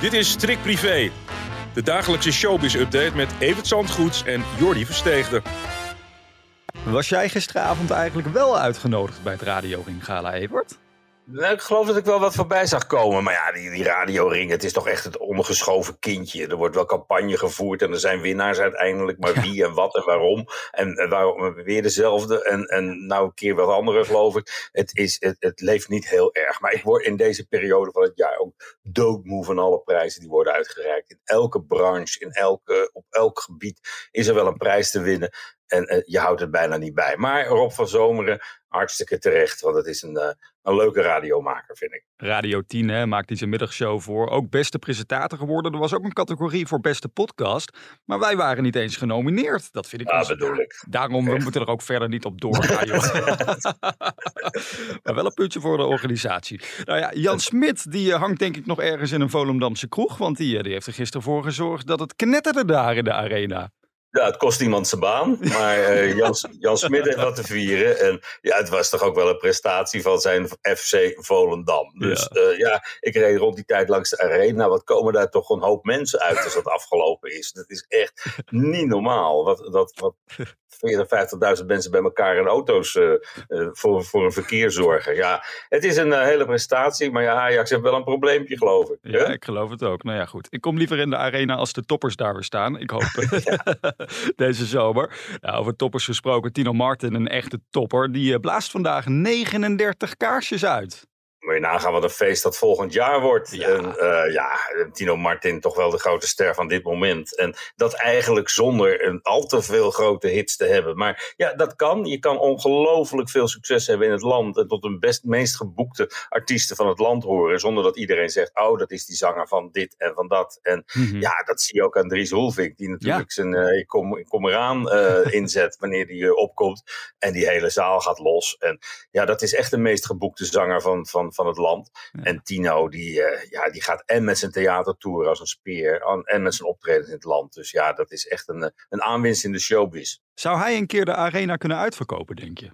Dit is Trick Privé, de dagelijkse showbiz-update met Evert Zandgoeds en Jordi Versteegde. Was jij gisteravond eigenlijk wel uitgenodigd bij het Radio Ring Gala, Evert? Nou, ik geloof dat ik wel wat voorbij zag komen. Maar ja, die, die radioring, het is toch echt het ondergeschoven kindje. Er wordt wel campagne gevoerd en er zijn winnaars uiteindelijk. Maar wie en wat en waarom. En, en waarom weer dezelfde. En, en nou een keer wat andere, geloof ik. Het, is, het, het leeft niet heel erg. Maar ik word in deze periode van het jaar ook doodmoe van alle prijzen die worden uitgereikt. In elke branche, in elke, op elk gebied is er wel een prijs te winnen. En uh, je houdt het bijna niet bij. Maar Rob van Zomeren, hartstikke terecht. Want het is een, uh, een leuke radiomaker, vind ik. Radio 10 hè, maakt hij zijn middagshow voor. Ook beste presentator geworden. Er was ook een categorie voor beste podcast. Maar wij waren niet eens genomineerd. Dat vind ik Ja, bedoel ik. Daarom we moeten er ook verder niet op doorgaan. maar wel een puntje voor de organisatie. Nou ja, Jan Smit die uh, hangt denk ik nog ergens in een Volendamse kroeg. Want die, die heeft er gisteren voor gezorgd dat het knetterde daar in de arena. Ja, het kost iemand zijn baan, maar uh, Jan, Jan Smit heeft wat te vieren. En ja, het was toch ook wel een prestatie van zijn FC Volendam. Dus ja, uh, ja ik reed rond die tijd langs de arena. Wat komen daar toch een hoop mensen uit als dat afgelopen is. Dat is echt niet normaal. Wat, dat, wat 40.000, 50.000 mensen bij elkaar in auto's uh, voor, voor een verkeer zorgen. Ja, het is een hele prestatie, maar ja, Ajax heeft wel een probleempje, geloof ik. Ja, ik geloof het ook. Nou ja, goed. Ik kom liever in de arena als de toppers daar weer staan. Ik hoop deze zomer. Nou, over toppers gesproken, Tino Martin, een echte topper, die blaast vandaag 39 kaarsjes uit. Moet je nagaan wat een feest dat volgend jaar wordt. Ja. En, uh, ja, Tino Martin toch wel de grote ster van dit moment. En dat eigenlijk zonder een al te veel grote hits te hebben. Maar ja, dat kan. Je kan ongelooflijk veel succes hebben in het land. En tot de best, meest geboekte artiesten van het land horen. Zonder dat iedereen zegt, oh, dat is die zanger van dit en van dat. En mm -hmm. ja, dat zie je ook aan Dries Hulvink. Die natuurlijk ja. zijn uh, ik, kom, ik kom eraan uh, inzet wanneer die opkomt. En die hele zaal gaat los. En ja, dat is echt de meest geboekte zanger van, van van het land. Ja. En Tino, die, uh, ja, die gaat en met zijn theatertour als een speer en met zijn optreden in het land. Dus ja, dat is echt een, een aanwinst in de showbiz. Zou hij een keer de arena kunnen uitverkopen, denk je?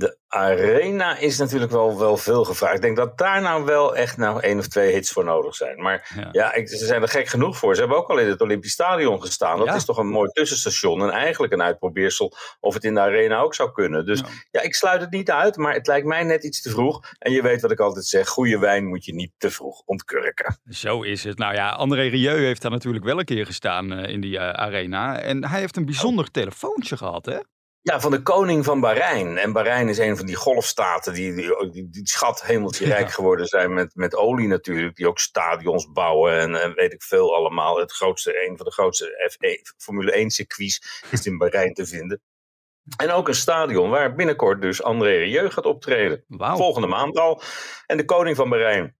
De arena is natuurlijk wel, wel veel gevraagd. Ik denk dat daar nou wel echt nou één of twee hits voor nodig zijn. Maar ja, ja ik, ze zijn er gek genoeg voor. Ze hebben ook al in het Olympisch Stadion gestaan. Dat ja. is toch een mooi tussenstation. En eigenlijk een uitprobeersel of het in de arena ook zou kunnen. Dus ja. ja. ik sluit het niet uit. Maar het lijkt mij net iets te vroeg. En je weet wat ik altijd zeg. Goede wijn moet je niet te vroeg ontkurken. Zo is het. Nou ja, André Rieu heeft daar natuurlijk wel een keer gestaan uh, in die uh, arena. En hij heeft een bijzonder oh. telefoontje gehad, hè? Ja, van de koning van Bahrein. En Bahrein is een van die golfstaten die, die, die, die schat hemeltje rijk ja. geworden zijn met, met olie natuurlijk. Die ook stadions bouwen en, en, weet ik veel allemaal. Het grootste, een van de grootste F1, Formule 1 circuits is in Bahrein te vinden. En ook een stadion waar binnenkort dus André Rieu gaat optreden. Wow. Volgende maand al. En de koning van Bahrein.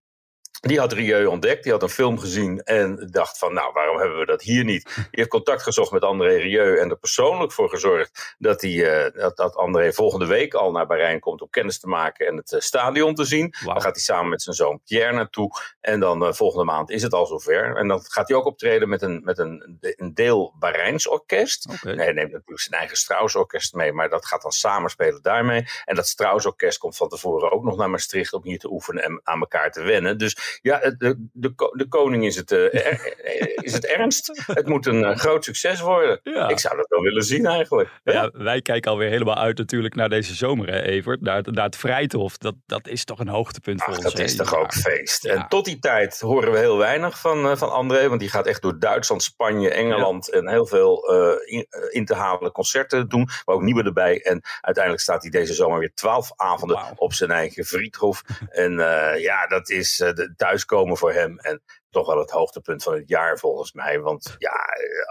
Die had Rieu ontdekt, die had een film gezien en dacht van, nou, waarom hebben we dat hier niet? Die heeft contact gezocht met André Rieu en er persoonlijk voor gezorgd dat, die, uh, dat, dat André volgende week al naar Bahrein komt om kennis te maken en het uh, stadion te zien. Wow. Dan gaat hij samen met zijn zoon Pierre naartoe en dan uh, volgende maand is het al zover. En dan gaat hij ook optreden met een, met een, een deel Bahreins orkest. Okay. Nee, hij neemt natuurlijk zijn eigen Strauss orkest mee, maar dat gaat dan samenspelen daarmee. En dat Strauss orkest komt van tevoren ook nog naar Maastricht om hier te oefenen en aan elkaar te wennen. Dus ja, de, de, de koning is het, uh, er, is het ernst. Het moet een uh, groot succes worden. Ja. Ik zou dat wel willen zien eigenlijk. Ja, ja, wij kijken alweer helemaal uit natuurlijk naar deze zomer, hè, Evert. Naar, naar het Vrijthof. Dat, dat is toch een hoogtepunt voor ons. Dat is toch ook feest. En tot die tijd horen we heel weinig van, uh, van André. Want die gaat echt door Duitsland, Spanje, Engeland en heel veel in, in, te halen concerten doen. Maar ook nieuwe erbij. En uiteindelijk staat hij deze zomer weer twaalf avonden wow. op zijn eigen Friedhof. en ja, dat is de thuiskomen voor hem. En toch wel het hoogtepunt van het jaar volgens mij. Want ja,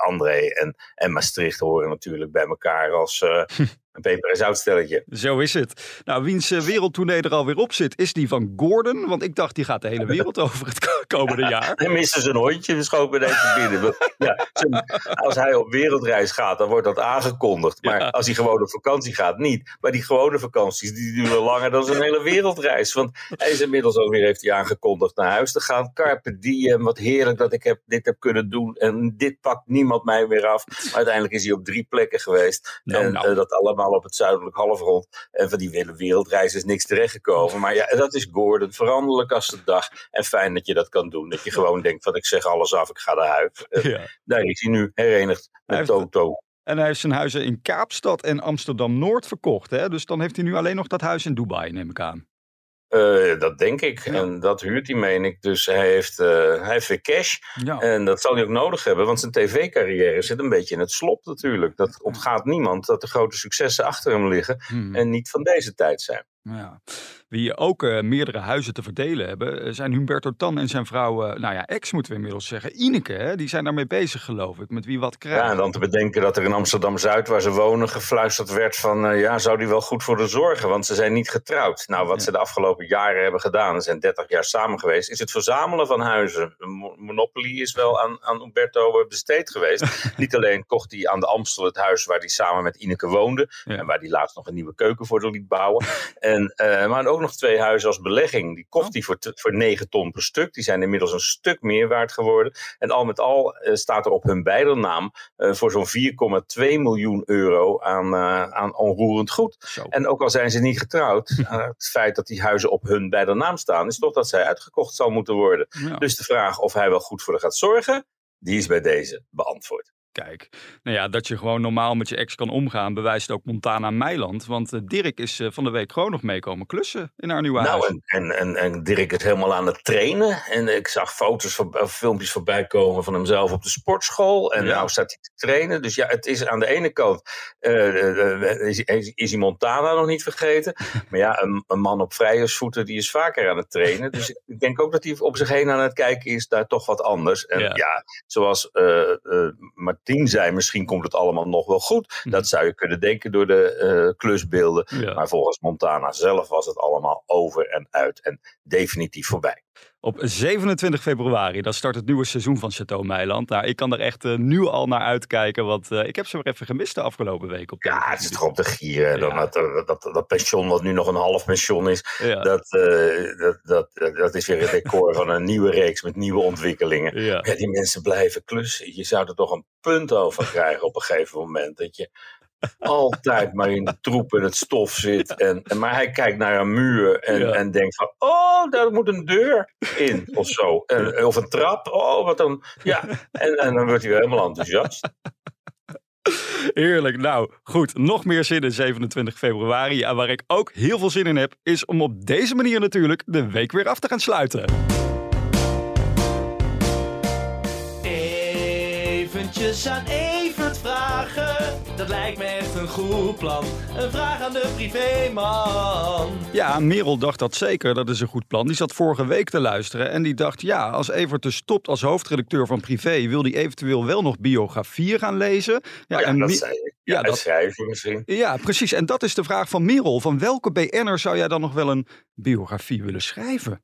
André en, en Maastricht horen natuurlijk bij elkaar als uh, een peper- en zoutstelletje. Zo is het. Nou, wiens uh, wereldtournee er alweer op zit, is die van Gordon. Want ik dacht, die gaat de hele wereld over het komende jaar. Hij miste zijn hondje, we schopen even binnen. ja, als hij op wereldreis gaat, dan wordt dat aangekondigd. Maar ja. als hij gewoon op vakantie gaat, niet. Maar die gewone vakanties, die duren langer dan zijn hele wereldreis. Want hij is inmiddels ook weer, heeft hij aangekondigd, naar huis te gaan. Carpe diem wat heerlijk dat ik heb, dit heb kunnen doen. En dit pakt niemand mij meer af. Maar uiteindelijk is hij op drie plekken geweest. Nou, en nou. eh, dat allemaal op het zuidelijk halfrond. En van die hele wereldreis is niks terechtgekomen. Maar ja, dat is Gordon. Veranderlijk als de dag. En fijn dat je dat kan doen. Dat je gewoon denkt van ik zeg alles af, ik ga naar huis. Eh, Ja. Daar is hij nu herenigd met Toto. En hij heeft zijn huizen in Kaapstad en Amsterdam-Noord verkocht. Hè? Dus dan heeft hij nu alleen nog dat huis in Dubai, neem ik aan. Eh, dat denk ik. Ja. En dat huurt hij, meen ik. Dus hij heeft, eh, hij heeft weer cash. Ja. En dat zal hij ook nodig hebben, want zijn tv-carrière zit een beetje in het slop natuurlijk. Dat ontgaat niemand dat de grote successen achter hem liggen Hmm. en niet van deze tijd zijn. Ja. Wie ook eh, meerdere huizen te verdelen hebben, eh, zijn Humberto Tan en zijn vrouw, eh, nou ja, ex moeten we inmiddels zeggen, Ineke. Hè? Die zijn daarmee bezig, geloof ik, met wie wat krijgt. Ja, en dan te bedenken dat er in Amsterdam-Zuid, waar ze wonen, gefluisterd werd van... ja, zou die wel goed voor de zorgen, want ze zijn niet getrouwd. Nou, wat Ja. ze de afgelopen jaren hebben gedaan, ze zijn 30 jaar samen geweest... is het verzamelen van huizen. Monopoly is wel aan, aan Umberto eh, besteed geweest. niet alleen kocht hij aan de Amstel het huis waar hij samen met Ineke woonde... Ja. en waar hij laatst nog een nieuwe keuken voor liet bouwen... En, eh, maar ook nog twee huizen als belegging. Die kocht hij voor, t- voor 9 ton per stuk. Die zijn inmiddels een stuk meer waard geworden. En al met al eh, staat er op hun beide naam eh, voor zo'n 4,2 miljoen euro aan, aan onroerend goed. Zo. En ook al zijn ze niet getrouwd, het feit dat die huizen op hun beide naam staan, is toch dat zij uitgekocht zal moeten worden. Ja. Dus de vraag of hij wel goed voor haar gaat zorgen, die is bij deze beantwoord. Kijk, nou ja, dat je gewoon normaal met je ex kan omgaan, bewijst ook Montana Meiland. Want eh, Dirk is eh, van de week gewoon nog meekomen klussen in haar nieuwe huis. Nou, en, en, en, en Dirk is helemaal aan het trainen. En ik zag foto's of filmpjes voorbij komen van hemzelf op de sportschool. En Ja. nou staat hij te trainen. Dus ja, het is aan de ene kant eh, is, is, is hij Montana nog niet vergeten. Maar ja, een, een man op vrijersvoeten die is vaker aan het trainen. Dus ik, denk ook dat hij op zich heen aan het kijken is naar toch wat anders. En Ja. ja, zoals eh, Martien zei, misschien komt het allemaal nog wel goed. Mhm. Dat zou je kunnen denken door de eh, klusbeelden. Ja. Maar volgens Montana zelf was het allemaal over en uit en definitief voorbij. Op 27 februari, dan start het nieuwe seizoen van Chateau Meiland. Nou, ik kan er echt eh, nu al naar uitkijken, want eh, ik heb ze weer even gemist de afgelopen week. Op Ja, het zit toch op de gieren. Ja. dat, dat, dat, pension, wat nu nog een half pension is, Ja, dat, eh, dat, dat, dat is weer het decor van een nieuwe reeks met nieuwe ontwikkelingen. ja. Ja, die mensen blijven klussen. Je zou er toch een punt over krijgen op een gegeven moment. Dat je altijd maar in de troep en het stof zit. En, en, maar hij kijkt naar een muur en, Ja. en denkt van... Oh, daar moet een deur in of zo. En, of een trap. Oh, wat dan... Ja, en, en dan wordt hij weer helemaal enthousiast. Heerlijk. Nou, goed. Nog meer zin in 27 februari. En waar ik ook heel veel zin in heb, is om op deze manier natuurlijk de week weer af te gaan sluiten. Eventjes aan Evert vragen, dat lijkt me echt een goed plan. Een vraag aan de privéman. Ja, Merel dacht dat zeker. Dat is een goed plan. Die zat vorige week te luisteren en die dacht, ja, als Evert dus stopt als hoofdredacteur van Privé, wil hij eventueel wel nog biografieën gaan lezen. Ja, en dat zei ik. Ja, Ja, dat- schrijven misschien. Ja, precies. En dat is de vraag van Merel. Van welke BN'er zou jij dan nog wel een biografie willen schrijven?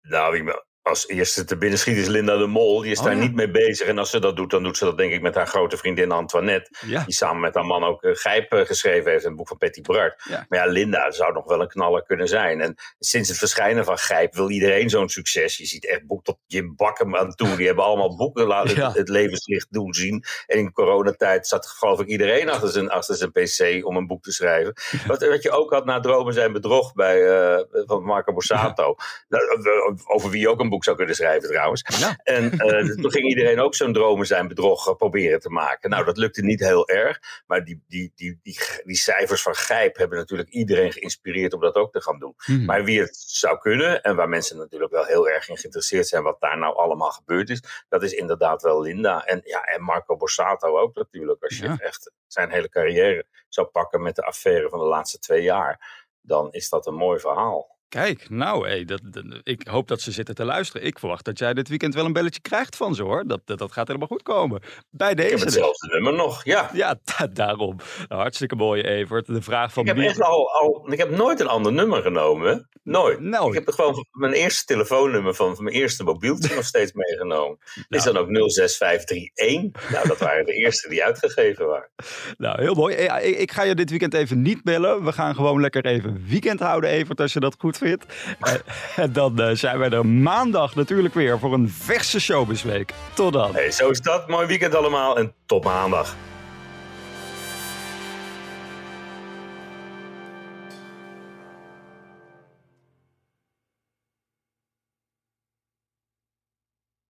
Nou, wie me als eerste te binnen schiet is Linda de Mol. Die is Oh, daar ja. niet mee bezig. En als ze dat doet, dan doet ze dat denk ik met haar grote vriendin Antoinette. Ja, Die samen met haar man ook eh, Gijp eh, geschreven heeft. Een boek van Patty Bart. Ja. Maar ja, Linda zou nog wel een knaller kunnen zijn. En sinds het verschijnen van Gijp wil iedereen zo'n succes. Je ziet echt boek tot Jim Bakken aan toe. Die hebben allemaal boeken laten het, het levenslicht doen zien. En in coronatijd zat geloof ik iedereen achter zijn, achter zijn pc om een boek te schrijven. Wat, wat je ook had na Dromen zijn bedrog bij, eh, van Marco Borsato. Nou, Over wie ook een boek zou kunnen schrijven trouwens. Ja. En eh, toen ging iedereen ook zo'n dromen zijn bedrog eh, proberen te maken. Nou, dat lukte niet heel erg. Maar die, die, die, die, die cijfers van Gijp hebben natuurlijk iedereen geïnspireerd om dat ook te gaan doen. Hm. Maar wie het zou kunnen, en waar mensen natuurlijk wel heel erg in geïnteresseerd zijn wat daar nou allemaal gebeurd is, dat is inderdaad wel Linda. En, ja, en Marco Borsato ook natuurlijk. Als je Ja. echt zijn hele carrière zou pakken met de affaire van de laatste twee jaar, dan is dat een mooi verhaal. Kijk, nou, hé, dat, dat- ik hoop dat ze zitten te luisteren. Ik verwacht dat jij dit weekend wel een belletje krijgt van ze, hoor. Dat, dat, dat gaat helemaal goed komen. Bij Ik deze heb dus. hetzelfde nummer nog, ja. Ja, da- daarom. Nou, hartstikke mooi, Evert. De vraag van Ik heb, echt al, al, ik heb nooit een ander nummer genomen. Nooit. Nou, Ik heb er gewoon mijn eerste telefoonnummer van, van mijn eerste mobieltje nog steeds meegenomen. Is Nou. dan ook 06531. Nou, dat waren de eerste die uitgegeven waren. nou, heel mooi. Ik, ik ga je dit weekend even niet bellen. We gaan gewoon lekker even weekend houden, Evert, als je dat goed en dan zijn wij er maandag natuurlijk weer voor een verse Showbizweek. Tot dan. Hey, zo is dat. Mooi weekend allemaal en tot maandag.